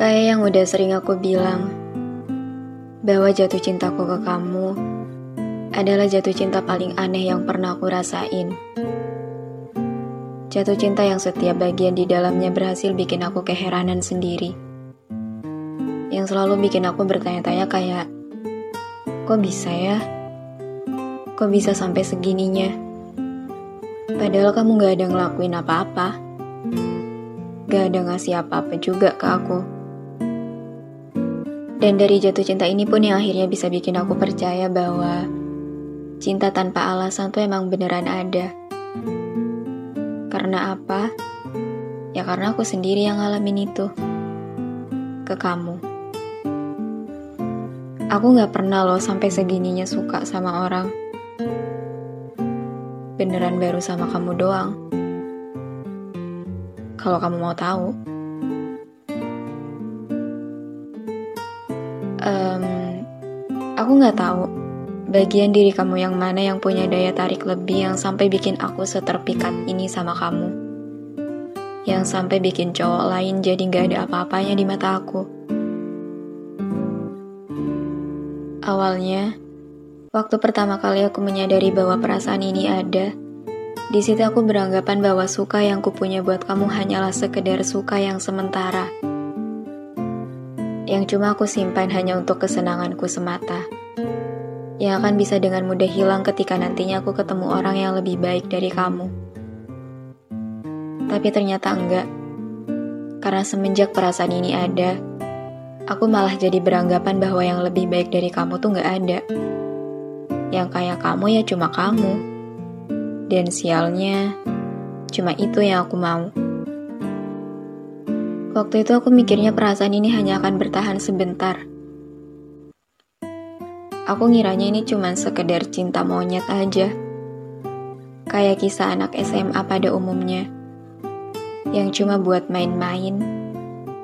Kayak yang udah sering aku bilang, bahwa jatuh cintaku ke kamu adalah jatuh cinta paling aneh yang pernah aku rasain. Jatuh cinta yang setiap bagian di dalamnya berhasil bikin aku keheranan sendiri. Yang selalu bikin aku bertanya-tanya kayak, kok bisa ya? Kok bisa sampai segininya? Padahal kamu gak ada ngelakuin apa-apa. Gak ada ngasih apa-apa juga ke aku. Dan dari jatuh cinta ini pun yang akhirnya bisa bikin aku percaya bahwa cinta tanpa alasan tuh emang beneran ada. Karena apa? Ya karena aku sendiri yang ngalamin itu. Ke kamu. Aku gak pernah loh sampai segininya suka sama orang. Beneran baru sama kamu doang. Kalau kamu mau tahu. Em, aku nggak tahu bagian diri kamu yang mana yang punya daya tarik lebih yang sampai bikin aku seterpikat ini sama kamu. Yang sampai bikin cowok lain jadi nggak ada apa-apanya di mata aku. Awalnya, waktu pertama kali aku menyadari bahwa perasaan ini ada, di situ aku beranggapan bahwa suka yang kupunya buat kamu hanyalah sekedar suka yang sementara yang cuma aku simpan hanya untuk kesenanganku semata. Yang akan bisa dengan mudah hilang ketika nantinya aku ketemu orang yang lebih baik dari kamu. Tapi ternyata enggak. Karena semenjak perasaan ini ada, aku malah jadi beranggapan bahwa yang lebih baik dari kamu tuh enggak ada. Yang kayak kamu ya cuma kamu. Dan sialnya, cuma itu yang aku mau. Waktu itu aku mikirnya perasaan ini hanya akan bertahan sebentar. Aku ngiranya ini cuma sekedar cinta monyet aja. Kayak kisah anak SMA pada umumnya. Yang cuma buat main-main.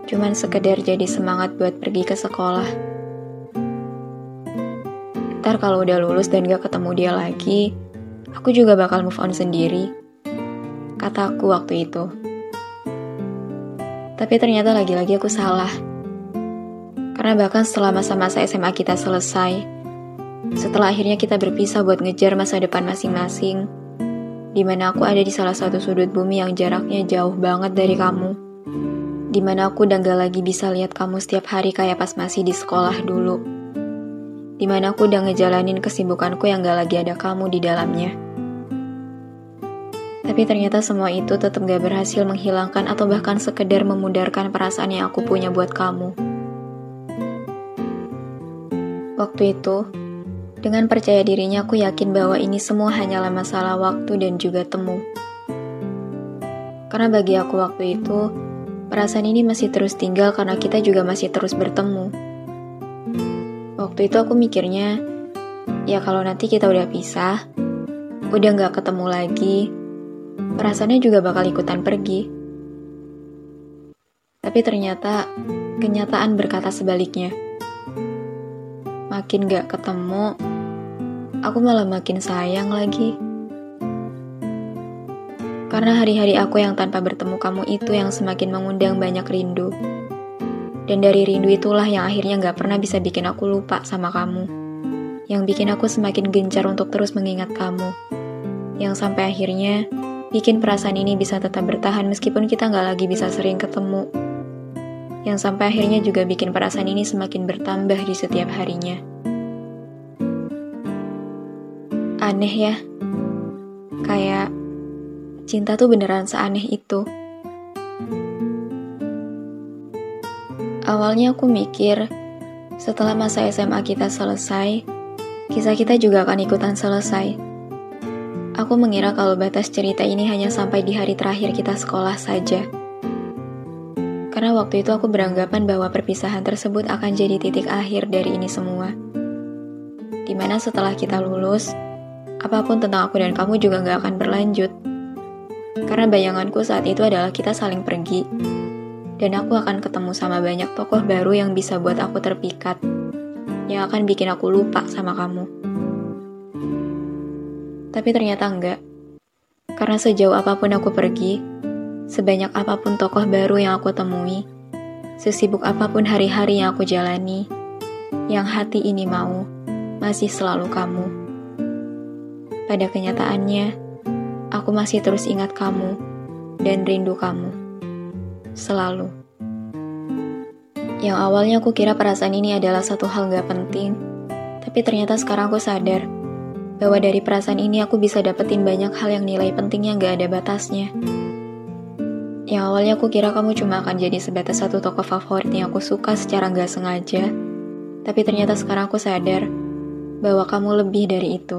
Cuman sekedar jadi semangat buat pergi ke sekolah. Ntar kalau udah lulus dan gak ketemu dia lagi, aku juga bakal move on sendiri. Kataku waktu itu. Tapi ternyata lagi-lagi aku salah. Karena bahkan setelah masa-masa SMA kita selesai, setelah akhirnya kita berpisah buat ngejar masa depan masing-masing, di mana aku ada di salah satu sudut bumi yang jaraknya jauh banget dari kamu, di mana aku udah gak lagi bisa lihat kamu setiap hari kayak pas masih di sekolah dulu, di mana aku udah ngejalanin kesibukanku yang gak lagi ada kamu di dalamnya. Tapi ternyata semua itu tetap gak berhasil menghilangkan atau bahkan sekedar memudarkan perasaan yang aku punya buat kamu. Waktu itu, dengan percaya dirinya aku yakin bahwa ini semua hanyalah masalah waktu dan juga temu. Karena bagi aku waktu itu, perasaan ini masih terus tinggal karena kita juga masih terus bertemu. Waktu itu aku mikirnya, ya kalau nanti kita udah pisah, udah gak ketemu lagi, perasaannya juga bakal ikutan pergi. Tapi ternyata kenyataan berkata sebaliknya. Makin gak ketemu, aku malah makin sayang lagi. Karena hari-hari aku yang tanpa bertemu kamu itu yang semakin mengundang banyak rindu. Dan dari rindu itulah yang akhirnya gak pernah bisa bikin aku lupa sama kamu. Yang bikin aku semakin gencar untuk terus mengingat kamu. Yang sampai akhirnya bikin perasaan ini bisa tetap bertahan meskipun kita nggak lagi bisa sering ketemu. Yang sampai akhirnya juga bikin perasaan ini semakin bertambah di setiap harinya. Aneh ya, kayak cinta tuh beneran seaneh itu. Awalnya aku mikir, setelah masa SMA kita selesai, kisah kita juga akan ikutan selesai. Aku mengira kalau batas cerita ini hanya sampai di hari terakhir kita sekolah saja. Karena waktu itu aku beranggapan bahwa perpisahan tersebut akan jadi titik akhir dari ini semua. Di mana setelah kita lulus, apa pun tentang aku dan kamu juga gak akan berlanjut. Karena bayanganku saat itu adalah kita saling pergi, dan aku akan ketemu sama banyak tokoh baru yang bisa buat aku terpikat, yang akan bikin aku lupa sama kamu. Tapi ternyata enggak, karena sejauh apa pun aku pergi, sebanyak apa pun tokoh baru yang aku temui, sesibuk apa pun hari-hari yang aku jalani, yang hati ini mau, masih selalu kamu. Pada kenyataannya, aku masih terus ingat kamu dan rindu kamu. Selalu. Yang awalnya aku kira perasaan ini adalah satu hal gak penting, tapi ternyata sekarang aku sadar bahwa dari perasaan ini aku bisa dapetin banyak hal yang nilai pentingnya gak ada batasnya. Yang awalnya aku kira kamu cuma akan jadi sebatas satu tokoh favorit yang aku suka secara gak sengaja, tapi ternyata sekarang aku sadar bahwa kamu lebih dari itu.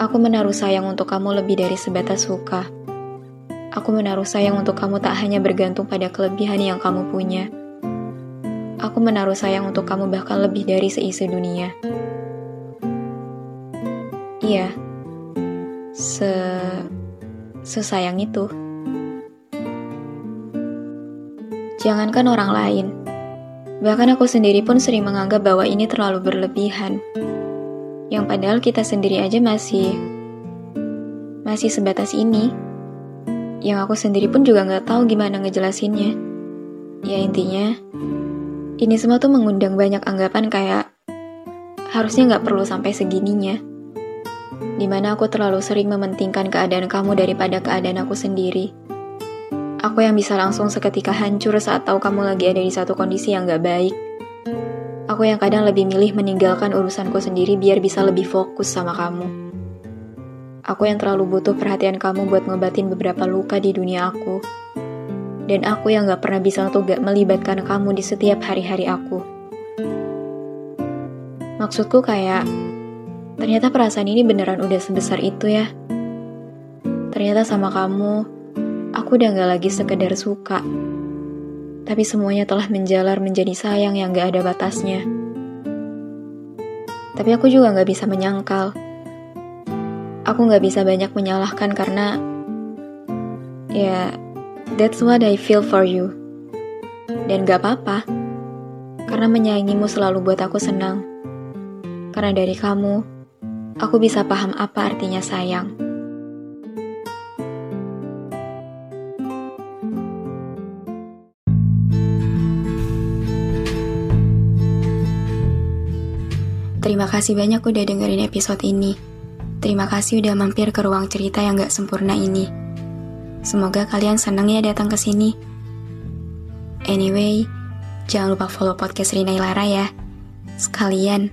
Aku menaruh sayang untuk kamu lebih dari sebatas suka. Aku menaruh sayang untuk kamu tak hanya bergantung pada kelebihan yang kamu punya. Aku menaruh sayang untuk kamu bahkan lebih dari seisi dunia. Iya, se sesayang itu. Jangankan orang lain, bahkan aku sendiri pun sering menganggap bahwa ini terlalu berlebihan yang padahal kita sendiri aja masih masih sebatas ini. Yang aku sendiri pun juga nggak tahu gimana ngejelasinnya. Ya intinya, ini semua tuh mengundang banyak anggapan kayak harusnya nggak perlu sampai segininya. Di mana aku terlalu sering mementingkan keadaan kamu daripada keadaan aku sendiri. Aku yang bisa langsung seketika hancur saat tahu kamu lagi ada di satu kondisi yang gak baik Aku yang kadang lebih milih meninggalkan urusanku sendiri biar bisa lebih fokus sama kamu. Aku yang terlalu butuh perhatian kamu buat ngobatin beberapa luka di dunia aku. Dan aku yang gak pernah bisa untuk gak melibatkan kamu di setiap hari-hari aku. Maksudku kayak, ternyata perasaan ini beneran udah sebesar itu ya. Ternyata sama kamu, aku udah gak lagi sekedar suka, tapi semuanya telah menjalar menjadi sayang yang gak ada batasnya. Tapi aku juga gak bisa menyangkal. Aku gak bisa banyak menyalahkan karena, ya, that's what I feel for you. Dan gak apa-apa, karena menyayangimu selalu buat aku senang. Karena dari kamu, aku bisa paham apa artinya sayang. Terima kasih banyak udah dengerin episode ini. Terima kasih udah mampir ke ruang cerita yang gak sempurna ini. Semoga kalian senang ya datang ke sini. Anyway, jangan lupa follow podcast Rina Ilara ya. Sekalian,